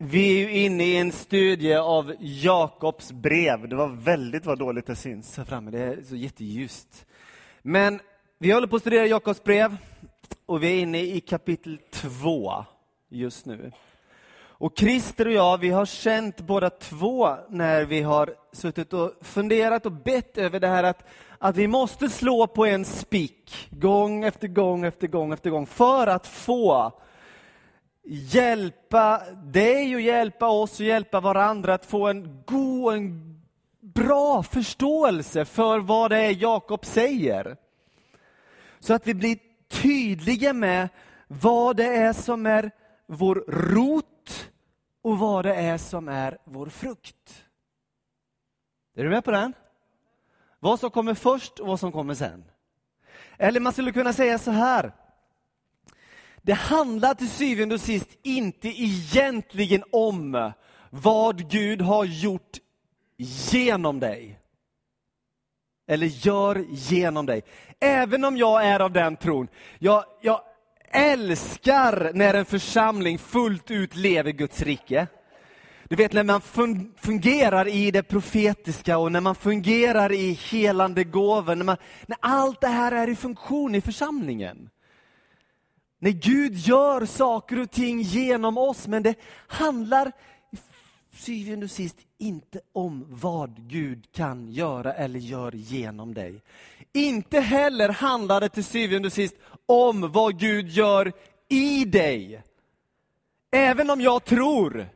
Vi är ju inne i en studie av Jakobs brev. Det var väldigt vad dåligt det syns här framme, det är så jätteljust. Men vi håller på att studera Jakobs brev och vi är inne i kapitel 2 just nu. Och Christer och jag, vi har känt båda två när vi har suttit och funderat och bett över det här att, att vi måste slå på en spik gång efter gång efter gång efter gång för att få hjälpa dig och hjälpa oss och hjälpa varandra att få en god, en bra förståelse för vad det är Jakob säger. Så att vi blir tydliga med vad det är som är vår rot och vad det är som är vår frukt. Är du med på den? Vad som kommer först och vad som kommer sen. Eller man skulle kunna säga så här. Det handlar till syvende och sist inte egentligen om vad Gud har gjort genom dig. Eller gör genom dig. Även om jag är av den tron, jag, jag älskar när en församling fullt ut lever Guds rike. Du vet när man fungerar i det profetiska och när man fungerar i helande gåvor, när, när allt det här är i funktion i församlingen. När Gud gör saker och ting genom oss, men det handlar syvende och sist inte om vad Gud kan göra eller gör genom dig. Inte heller handlar det till syvende och sist om vad Gud gör i dig. Även om jag tror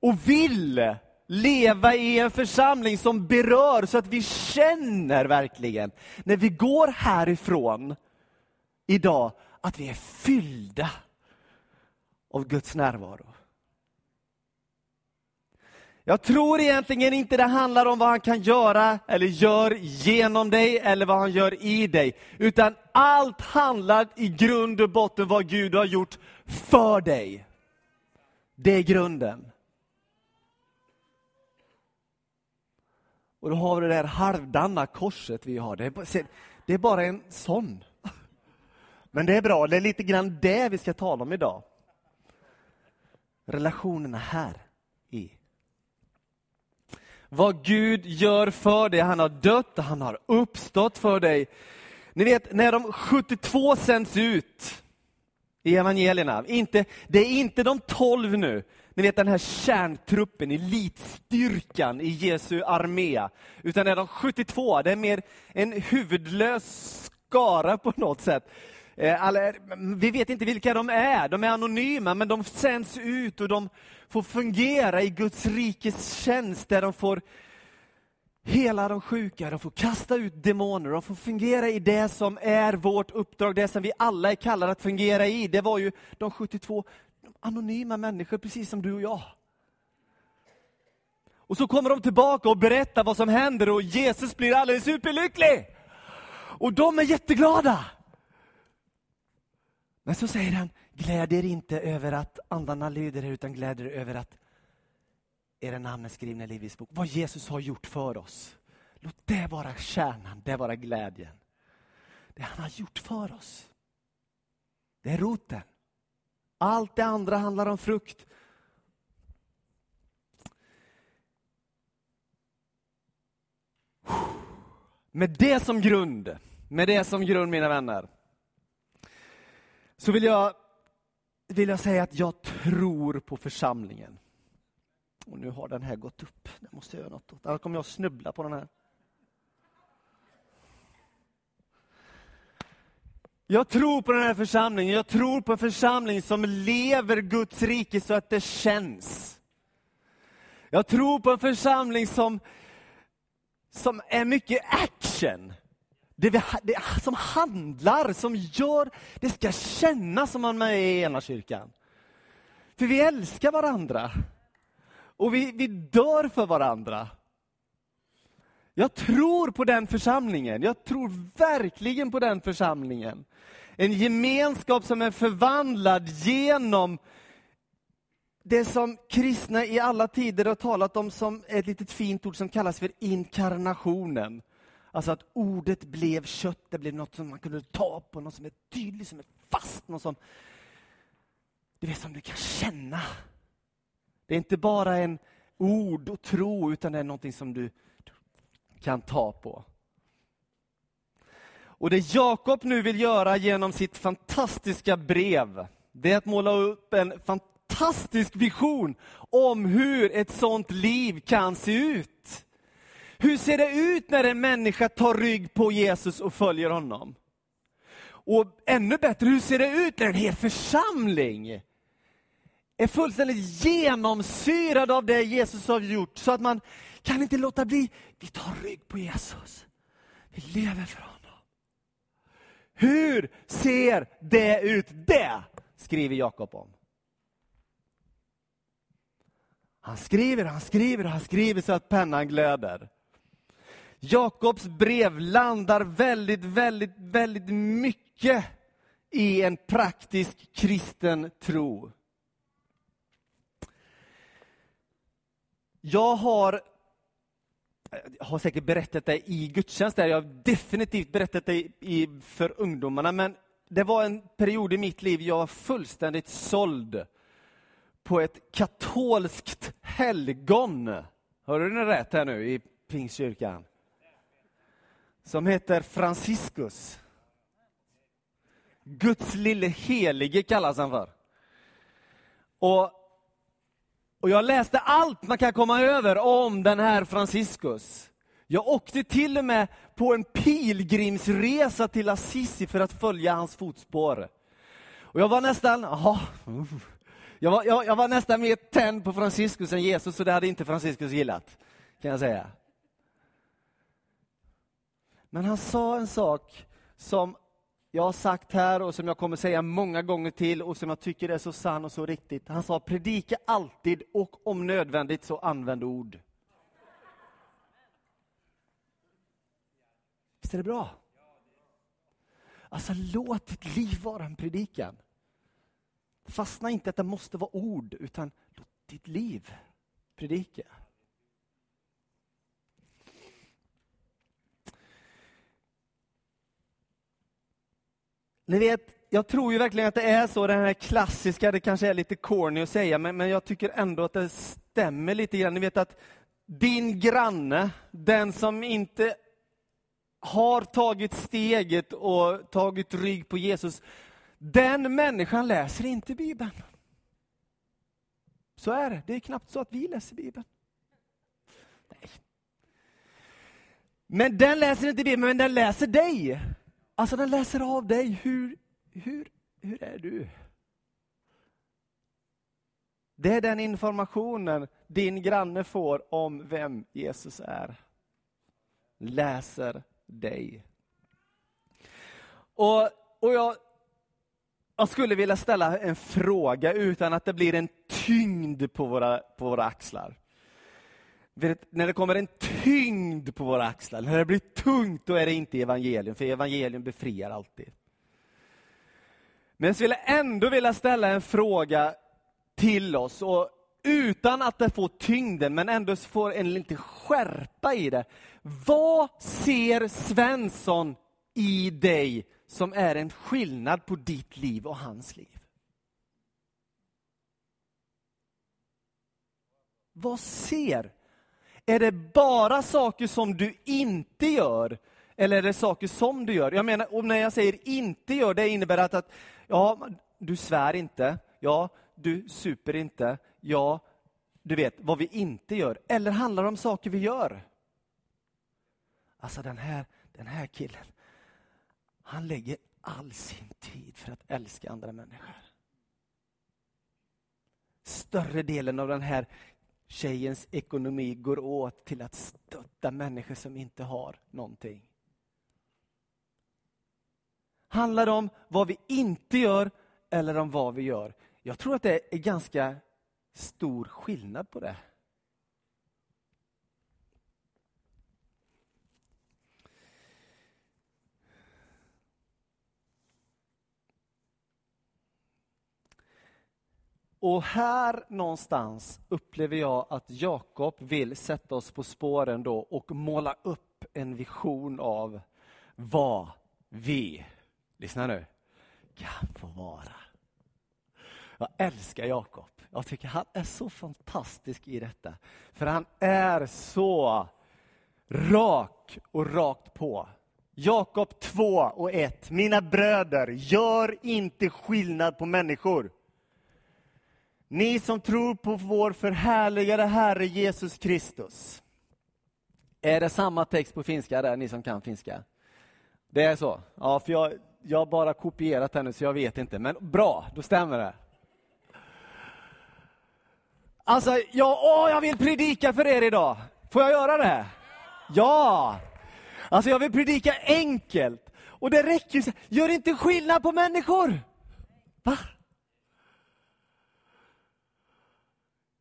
och vill leva i en församling som berör så att vi känner verkligen, när vi går härifrån idag, att vi är fyllda av Guds närvaro. Jag tror egentligen inte det handlar om vad han kan göra eller gör genom dig eller vad han gör i dig. Utan allt handlar i grund och botten om vad Gud har gjort för dig. Det är grunden. Och då har vi det där halvdana korset vi har. Det är, bara, det är bara en sån. Men det är bra, det är lite grann det vi ska tala om idag. Relationerna här i. Vad Gud gör för dig, han har dött och han har uppstått för dig. Ni vet, när de 72 sänds ut i evangelierna, inte, det är inte de 12 nu, ni vet den här kärntruppen, elitstyrkan i Jesu armé, utan det är de 72, det är mer en huvudlös skara på något sätt. Eh, alla, vi vet inte vilka de är, de är anonyma, men de sänds ut och de får fungera i Guds rikes tjänst, där de får hela de sjuka, de får kasta ut demoner, de får fungera i det som är vårt uppdrag, det som vi alla är kallade att fungera i. Det var ju de 72 anonyma människor, precis som du och jag. Och så kommer de tillbaka och berättar vad som händer och Jesus blir alldeles superlycklig. Och de är jätteglada. Men så säger han, gläd er inte över att andarna lyder er, utan gläd er över att era namn är skrivna i Livets bok. Vad Jesus har gjort för oss. Låt det vara kärnan, det vara glädjen. Det han har gjort för oss. Det är roten. Allt det andra handlar om frukt. Med det som grund, med det som grund mina vänner, så vill jag, vill jag säga att jag tror på församlingen. Och nu har den här gått upp. Det måste jag göra något åt. Annars kommer jag snubbla på den här. Jag tror på den här församlingen. Jag tror på en församling som lever Guds rike så att det känns. Jag tror på en församling som, som är mycket action. Det, vi, det som handlar, som gör, det ska kännas som man är med i ena kyrkan. För vi älskar varandra. Och vi, vi dör för varandra. Jag tror på den församlingen. Jag tror verkligen på den församlingen. En gemenskap som är förvandlad genom det som kristna i alla tider har talat om som ett litet fint ord som kallas för inkarnationen. Alltså att ordet blev kött, det blev något som man kunde ta på, något som är tydligt, som är fast, något som, du vet, som du kan känna. Det är inte bara en ord och tro, utan det är någonting som du kan ta på. Och det Jakob nu vill göra genom sitt fantastiska brev, det är att måla upp en fantastisk vision om hur ett sånt liv kan se ut. Hur ser det ut när en människa tar rygg på Jesus och följer honom? Och ännu bättre, hur ser det ut när en hel församling är fullständigt genomsyrad av det Jesus har gjort, så att man kan inte låta bli. Vi tar rygg på Jesus. Vi lever för honom. Hur ser det ut? Det skriver Jakob om. Han skriver, han skriver, han skriver så att pennan glöder. Jakobs brev landar väldigt, väldigt, väldigt mycket i en praktisk kristen tro. Jag har, jag har säkert berättat det i gudstjänst, där. jag har definitivt berättat det i, för ungdomarna, men det var en period i mitt liv jag var fullständigt såld på ett katolskt helgon. Hörde ni rätt här nu i Pingstkyrkan? Som heter Franciscus. Guds lille helige kallas han för. Och och jag läste allt man kan komma över om den här Franciscus. Jag åkte till och med på en pilgrimsresa till Assisi för att följa hans fotspår. Och jag var nästan, aha, jag var, jag, jag var nästan mer tänd på Franciscus än Jesus, så det hade inte Franciscus gillat, kan jag säga. Men han sa en sak som jag har sagt här och som jag kommer säga många gånger till och som jag tycker är så sann och så riktigt. Han sa predika alltid och om nödvändigt så använd ord. Visst är det bra? Alltså låt ditt liv vara en predikan. Fastna inte att det måste vara ord, utan låt ditt liv predika. Ni vet, jag tror ju verkligen att det är så, den här klassiska, det kanske är lite corny att säga, men, men jag tycker ändå att det stämmer lite grann. Ni vet att din granne, den som inte har tagit steget och tagit rygg på Jesus, den människan läser inte Bibeln. Så är det. Det är knappt så att vi läser Bibeln. Nej. Men den läser inte Bibeln, men den läser dig. Alltså den läser av dig. Hur, hur, hur är du? Det är den informationen din granne får om vem Jesus är. Läser dig. Och, och jag, jag skulle vilja ställa en fråga utan att det blir en tyngd på våra, på våra axlar när det kommer en tyngd på våra axlar, när det blir tungt, då är det inte evangelium, för evangelium befriar alltid. Men jag skulle ändå vilja ställa en fråga till oss, och utan att det får tyngden, men ändå får en lite skärpa i det. Vad ser Svensson i dig som är en skillnad på ditt liv och hans liv? Vad ser är det bara saker som du inte gör? Eller är det saker som du gör? Jag menar, och när jag säger inte gör, det innebär att, att ja, du svär inte, ja, du super inte, ja, du vet vad vi inte gör. Eller handlar det om saker vi gör? Alltså den här, den här killen, han lägger all sin tid för att älska andra människor. Större delen av den här tjejens ekonomi går åt till att stötta människor som inte har någonting. Handlar det om vad vi inte gör eller om vad vi gör? Jag tror att det är ganska stor skillnad på det. Och här någonstans upplever jag att Jakob vill sätta oss på spåren då och måla upp en vision av vad vi, lyssna nu, kan få vara. Jag älskar Jakob. Jag tycker han är så fantastisk i detta. För han är så rak och rakt på. Jakob 2 och 1. Mina bröder, gör inte skillnad på människor. Ni som tror på vår förhärligade Herre Jesus Kristus. Är det samma text på finska där, ni som kan finska? Det är så? Ja, för jag, jag har bara kopierat den nu så jag vet inte. Men bra, då stämmer det. Alltså, jag, åh, jag vill predika för er idag. Får jag göra det? Ja! Alltså jag vill predika enkelt. Och det räcker ju. Gör inte skillnad på människor. Va?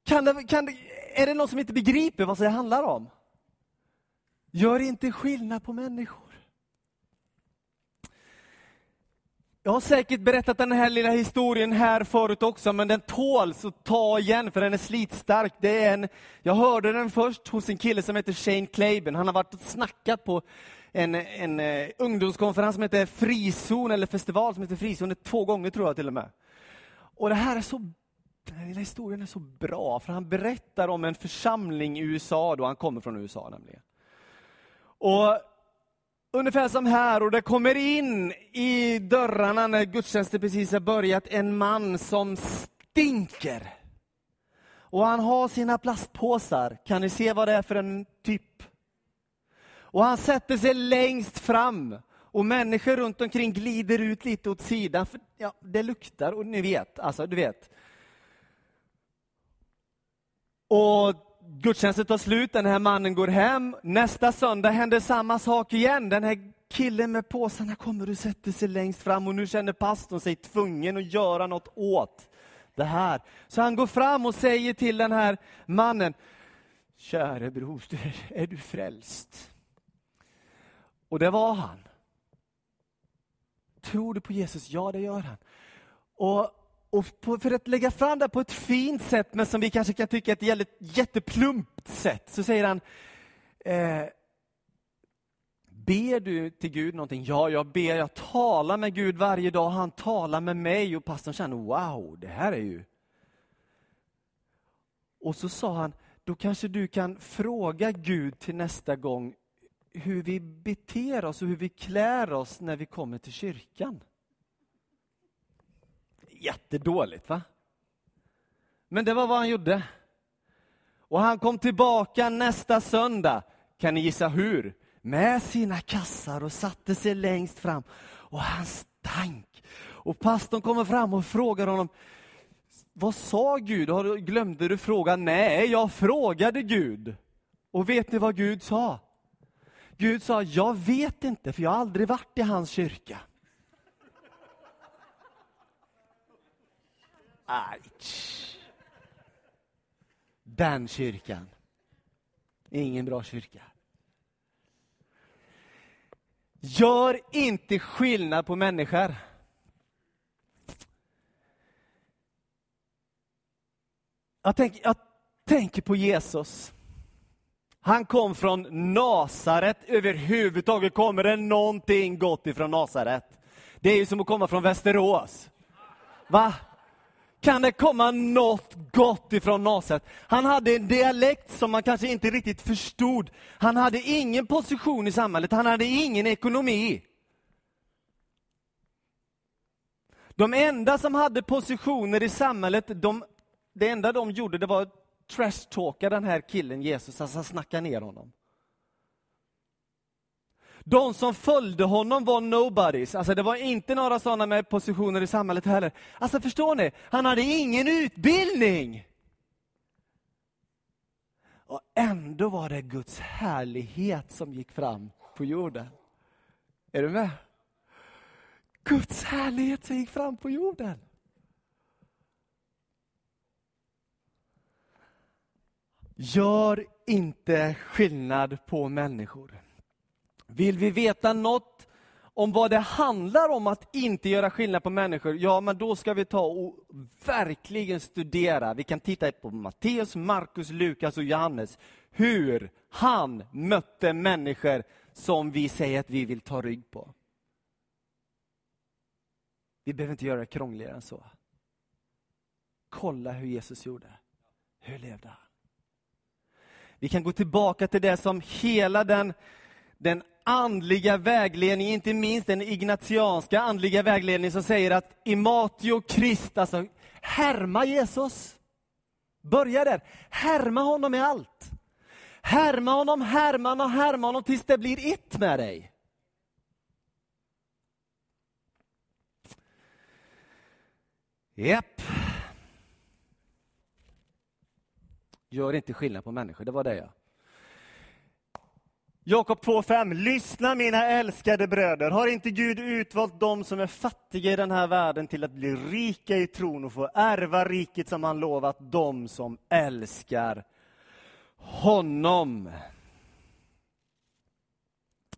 Kan det, kan det, är det någon som inte begriper vad det handlar om? Gör inte skillnad på människor. Jag har säkert berättat den här lilla historien här förut också, men den tåls att ta igen, för den är slitstark. Det är en, jag hörde den först hos en kille som heter Shane Claiben. Han har varit och snackat på en, en uh, ungdomskonferens som heter Frizon, eller festival som heter Frizon, två gånger tror jag till och med. Och det här är så den här lilla historien är så bra, för han berättar om en församling i USA, då han kommer från USA nämligen. Och ungefär som här, och det kommer in i dörrarna när gudstjänsten precis har börjat, en man som stinker. Och han har sina plastpåsar. Kan ni se vad det är för en typ? Och han sätter sig längst fram. Och människor runt omkring glider ut lite åt sidan, för ja, det luktar, och ni vet, alltså du vet. Och gudstjänsten tar slut, den här mannen går hem. Nästa söndag händer samma sak igen. Den här killen med påsarna kommer och sätter sig längst fram och nu känner pastorn sig tvungen att göra något åt det här. Så han går fram och säger till den här mannen, käre bror, är du frälst? Och det var han. Tror du på Jesus? Ja, det gör han. Och och på, för att lägga fram det på ett fint sätt, men som vi kanske kan tycka är ett jätteplumpt sätt, så säger han eh, Ber du till Gud någonting? Ja, jag ber. Jag talar med Gud varje dag. Han talar med mig och pastorn känner, wow, det här är ju... Och så sa han, då kanske du kan fråga Gud till nästa gång hur vi beter oss och hur vi klär oss när vi kommer till kyrkan jättedåligt va? Men det var vad han gjorde. Och han kom tillbaka nästa söndag, kan ni gissa hur? Med sina kassar och satte sig längst fram. Och han stank. Och pastorn kommer fram och frågar honom, vad sa Gud? Glömde du fråga? Nej, jag frågade Gud. Och vet ni vad Gud sa? Gud sa, jag vet inte, för jag har aldrig varit i hans kyrka. Aj. Den kyrkan. Ingen bra kyrka. Gör inte skillnad på människor. Jag, tänk, jag tänker på Jesus. Han kom från Nasaret. Överhuvudtaget kommer det någonting gott ifrån Nasaret. Det är ju som att komma från Västerås. Va? Kan det komma något gott ifrån Nasaret? Han hade en dialekt som man kanske inte riktigt förstod. Han hade ingen position i samhället, han hade ingen ekonomi. De enda som hade positioner i samhället, de, det enda de gjorde det var att trash-talka den här killen Jesus, alltså snacka ner honom. De som följde honom var nobodies. Alltså det var inte några sådana med positioner i samhället heller. Alltså förstår ni? Han hade ingen utbildning. Och ändå var det Guds härlighet som gick fram på jorden. Är du med? Guds härlighet som gick fram på jorden. Gör inte skillnad på människor. Vill vi veta något om vad det handlar om att inte göra skillnad på människor, ja men då ska vi ta och verkligen studera. Vi kan titta på Matteus, Markus, Lukas och Johannes. Hur han mötte människor som vi säger att vi vill ta rygg på. Vi behöver inte göra det krångligare än så. Kolla hur Jesus gjorde. Hur levde han? Vi kan gå tillbaka till det som hela den, den andliga vägledningen, inte minst den ignatianska andliga vägledningen som säger att imatio Krist, alltså härma Jesus. Börja där. Härma honom i allt. Härma honom, härma honom, härma honom tills det blir ett med dig. Japp. Gör inte skillnad på människor, det var det jag. Jakob 2.5. Lyssna mina älskade bröder. Har inte Gud utvalt dem som är fattiga i den här världen till att bli rika i tron och få ärva riket som han lovat dem som älskar honom?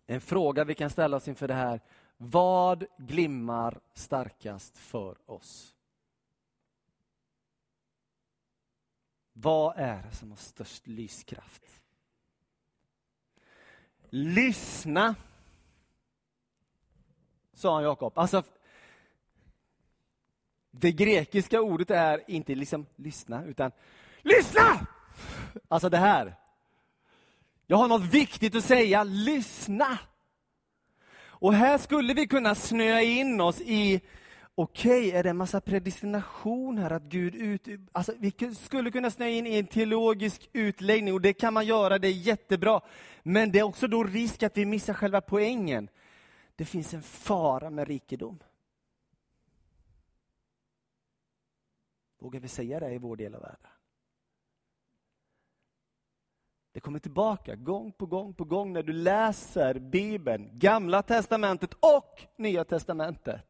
En fråga vi kan ställa oss inför det här. Vad glimmar starkast för oss? Vad är det som har störst lyskraft? Lyssna, sa han Jakob. Alltså, det grekiska ordet är inte liksom lyssna, utan lyssna! Alltså det här. Jag har något viktigt att säga, lyssna! Och här skulle vi kunna snöa in oss i okej, okay, är det en massa predestination här att Gud ut... Alltså, vi skulle kunna snöa in i en teologisk utläggning och det kan man göra, det är jättebra. Men det är också då risk att vi missar själva poängen. Det finns en fara med rikedom. Vågar vi säga det i vår del av världen? Det kommer tillbaka gång på gång på gång när du läser Bibeln, Gamla testamentet och Nya testamentet.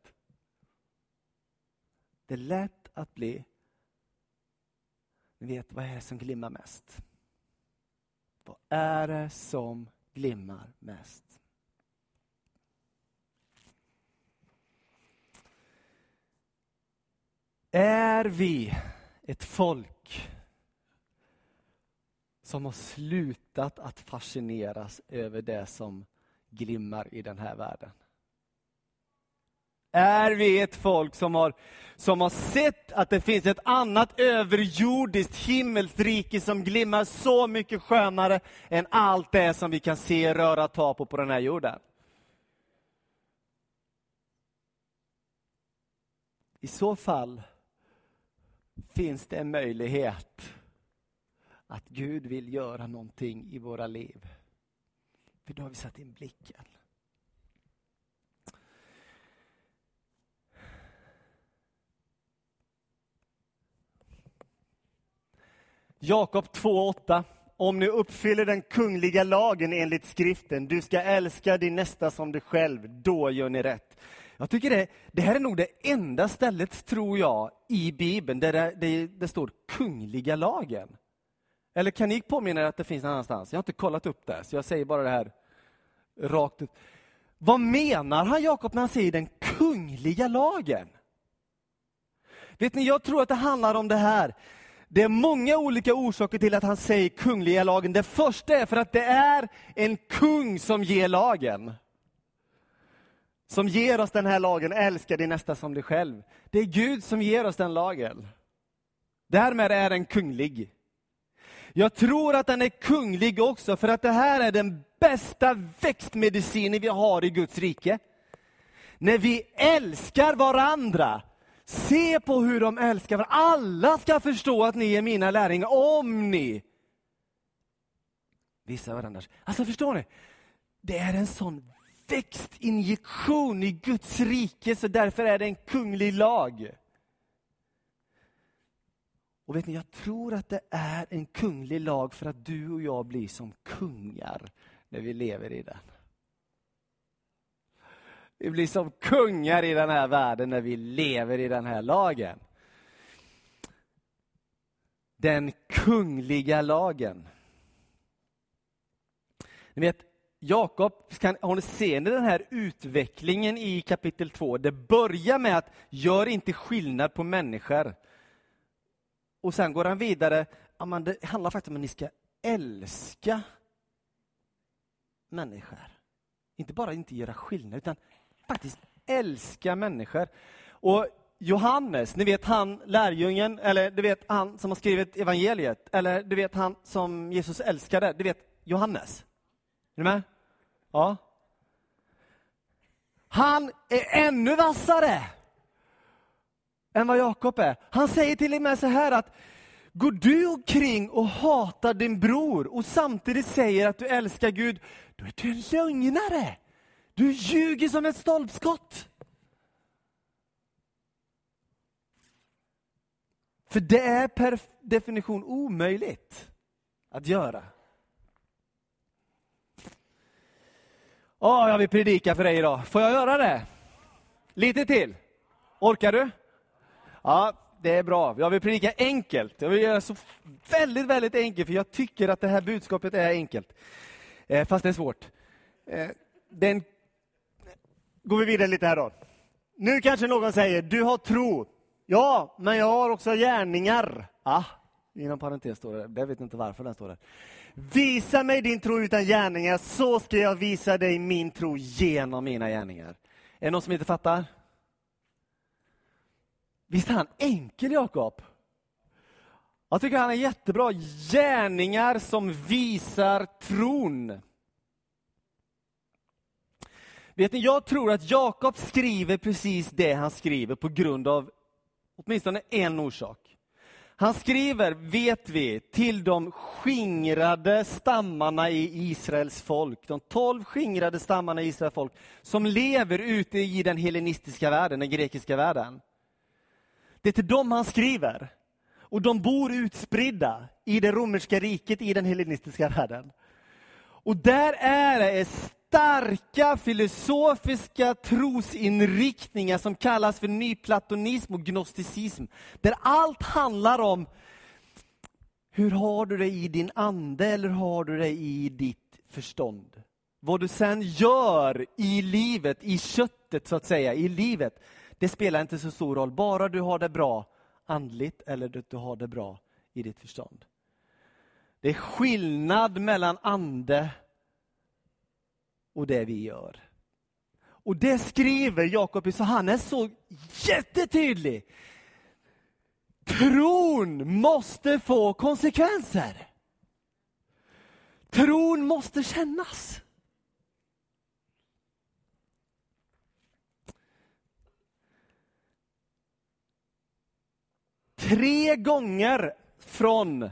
Det är lätt att bli, ni vet, vad är det som glimmar mest? Vad är det som glimmar mest? Är vi ett folk som har slutat att fascineras över det som glimmar i den här världen? Är vi ett folk som har, som har sett att det finns ett annat överjordiskt himmelsrike som glimmar så mycket skönare än allt det som vi kan se, röra, ta på på den här jorden? I så fall finns det en möjlighet att Gud vill göra någonting i våra liv. För då har vi satt in blicken. Jakob 2.8. Om ni uppfyller den kungliga lagen enligt skriften, du ska älska din nästa som dig själv, då gör ni rätt. Jag tycker det, det här är nog det enda stället, tror jag, i Bibeln där det, det, det står kungliga lagen. Eller kan ni påminna er att det finns någon annanstans? Jag har inte kollat upp det, så jag säger bara det här rakt ut. Vad menar han Jakob när han säger den kungliga lagen? Vet ni, jag tror att det handlar om det här. Det är många olika orsaker till att han säger kungliga lagen. Det första är för att det är en kung som ger lagen. Som ger oss den här lagen, älska din nästa som dig själv. Det är Gud som ger oss den lagen. Därmed är den kunglig. Jag tror att den är kunglig också för att det här är den bästa växtmedicinen vi har i Guds rike. När vi älskar varandra, Se på hur de älskar varandra. Alla ska förstå att ni är mina lärjungar om ni visar varandra. Alltså förstår ni? Det är en sån växtinjektion i Guds rike, så därför är det en kunglig lag. Och vet ni, jag tror att det är en kunglig lag för att du och jag blir som kungar när vi lever i den. Vi blir som kungar i den här världen när vi lever i den här lagen. Den kungliga lagen. Ni vet, Jakob, ser ni den här utvecklingen i kapitel 2? Det börjar med att gör inte skillnad på människor. Och sen går han vidare, det handlar faktiskt om att ni ska älska människor. Inte bara inte göra skillnad, utan faktiskt älska människor. Och Johannes, ni vet han lärjungen, eller du vet han som har skrivit evangeliet, eller du vet han som Jesus älskade, du vet Johannes. Är du med? Ja. Han är ännu vassare än vad Jakob är. Han säger till och med så här att Går du omkring och hatar din bror och samtidigt säger att du älskar Gud, då är du en lögnare. Du ljuger som ett stolpskott. För det är per definition omöjligt att göra. oh, jag vill predika för dig idag. Får jag göra det? Lite till? Orkar du? Ja, det är bra. Jag vill predika enkelt. Jag vill göra så väldigt, väldigt enkelt, för jag tycker att det här budskapet är enkelt. Eh, fast det är svårt. Eh, den... Går vi vidare lite här då. Nu kanske någon säger, du har tro. Ja, men jag har också gärningar. Ah, inom parentes står det, jag vet inte varför den står där. Visa mig din tro utan gärningar, så ska jag visa dig min tro genom mina gärningar. Är det någon som inte fattar? Visst är han enkel, Jakob? Jag tycker han är jättebra. Gärningar som visar tron. Vet ni, jag tror att Jakob skriver precis det han skriver på grund av åtminstone en orsak. Han skriver, vet vi, till de skingrade stammarna i Israels folk. De tolv skingrade stammarna i Israels folk som lever ute i den hellenistiska världen, den grekiska världen. Det är till dem han skriver. Och de bor utspridda i det romerska riket, i den hellenistiska världen. Och där är det starka filosofiska trosinriktningar som kallas för nyplatonism och gnosticism. Där allt handlar om hur har du det i din ande eller har du det i ditt förstånd? Vad du sen gör i livet, i köttet så att säga, i livet, det spelar inte så stor roll, bara du har det bra andligt eller du har det bra i ditt förstånd. Det är skillnad mellan ande och det vi gör. Och det skriver Jakob, så han är så jättetydlig. Tron måste få konsekvenser. Tron måste kännas. Tre gånger från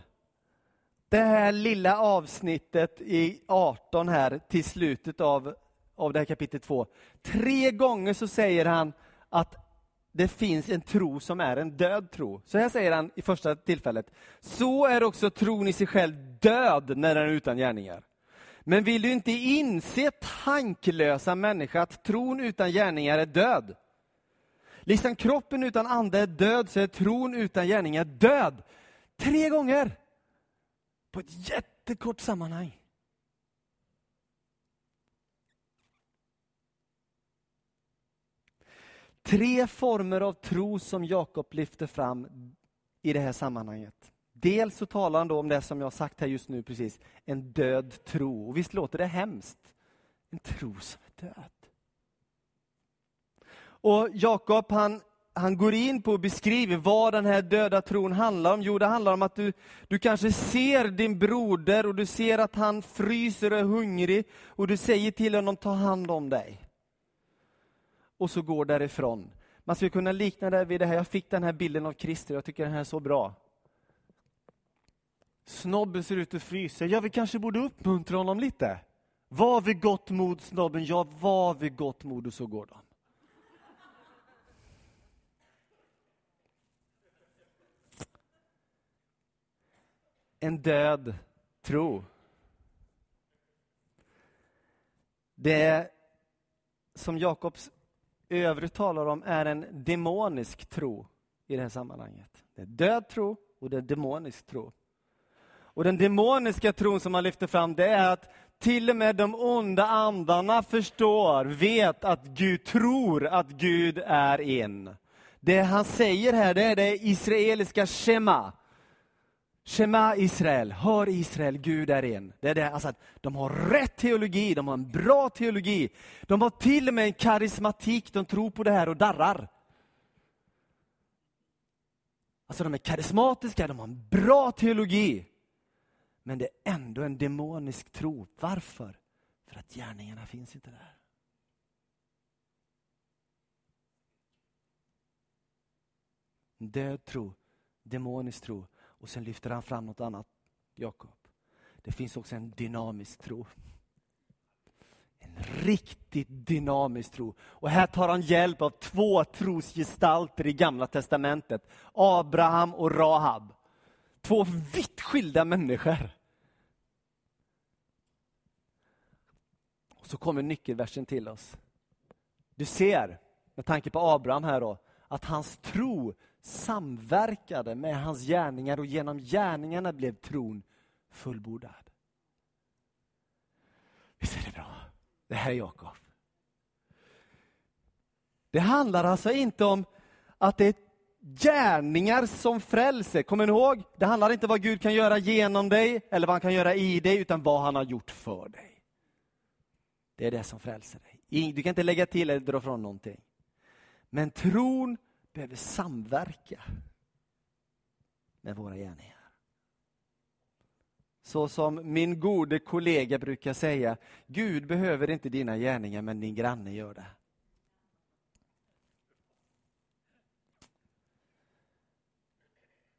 det här lilla avsnittet i 18 här till slutet av, av det här kapitel 2. Tre gånger så säger han att det finns en tro som är en död tro. Så här säger han i första tillfället. Så är också tron i sig själv död när den är utan gärningar. Men vill du inte inse, tanklösa människa, att tron utan gärningar är död? Liksom kroppen utan ande är död, så är tron utan gärningar död. Tre gånger! På ett jättekort sammanhang. Tre former av tro som Jakob lyfter fram i det här sammanhanget. Dels så talar han då om det som jag sagt här just nu precis, en död tro. Och visst låter det hemskt? En tro som är död. Och Jakob han, han går in på och beskriver vad den här döda tron handlar om. Jo, det handlar om att du, du kanske ser din broder och du ser att han fryser och är hungrig och du säger till honom, ta hand om dig. Och så går därifrån. Man skulle kunna likna det vid det här, jag fick den här bilden av Christer, jag tycker den här är så bra. Snobben ser ut att frysa, ja vi kanske borde uppmuntra honom lite. Var vid gott mod snobben, ja var vid gott mod och så går de. En död tro. Det som Jakobs övrigt talar om är en demonisk tro i det här sammanhanget. Det är död tro och det är demonisk tro. Och den demoniska tron som han lyfter fram, det är att till och med de onda andarna förstår, vet att Gud tror att Gud är en. Det han säger här, det är det israeliska shema. Shema Israel, hör Israel, Gud är en. Det är det, alltså att de har rätt teologi, de har en bra teologi. De har till och med en karismatik, de tror på det här och darrar. Alltså de är karismatiska, de har en bra teologi. Men det är ändå en demonisk tro. Varför? För att gärningarna finns inte där. Död tro, demonisk tro och sen lyfter han fram något annat, Jakob. Det finns också en dynamisk tro. En riktigt dynamisk tro. Och här tar han hjälp av två trosgestalter i Gamla Testamentet. Abraham och Rahab. Två vitt skilda människor. Och så kommer nyckelversen till oss. Du ser, med tanke på Abraham här då, att hans tro samverkade med hans gärningar och genom gärningarna blev tron fullbordad. Visst är det bra? Det här är Jakob. Det handlar alltså inte om att det är gärningar som frälser. Kommer ni ihåg? Det handlar inte om vad Gud kan göra genom dig eller vad han kan göra i dig, utan vad han har gjort för dig. Det är det som frälser dig. Du kan inte lägga till eller dra från någonting. Men tron behöver samverka med våra gärningar. Så som min gode kollega brukar säga, Gud behöver inte dina gärningar, men din granne gör det.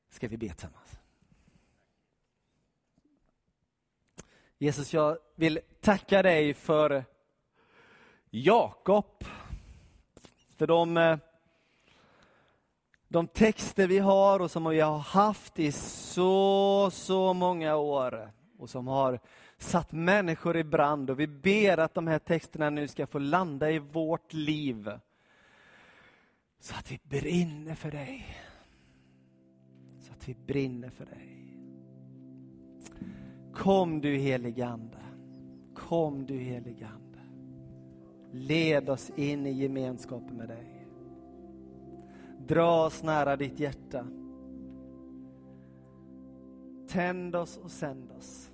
Ska vi be tillsammans? Jesus, jag vill tacka dig för Jakob, för de eh, de texter vi har och som vi har haft i så, så många år och som har satt människor i brand och vi ber att de här texterna nu ska få landa i vårt liv. Så att vi brinner för dig. Så att vi brinner för dig. Kom du heligande. Kom du heligande. Led oss in i gemenskapen med dig. Dra oss nära ditt hjärta. Tänd oss och sänd oss.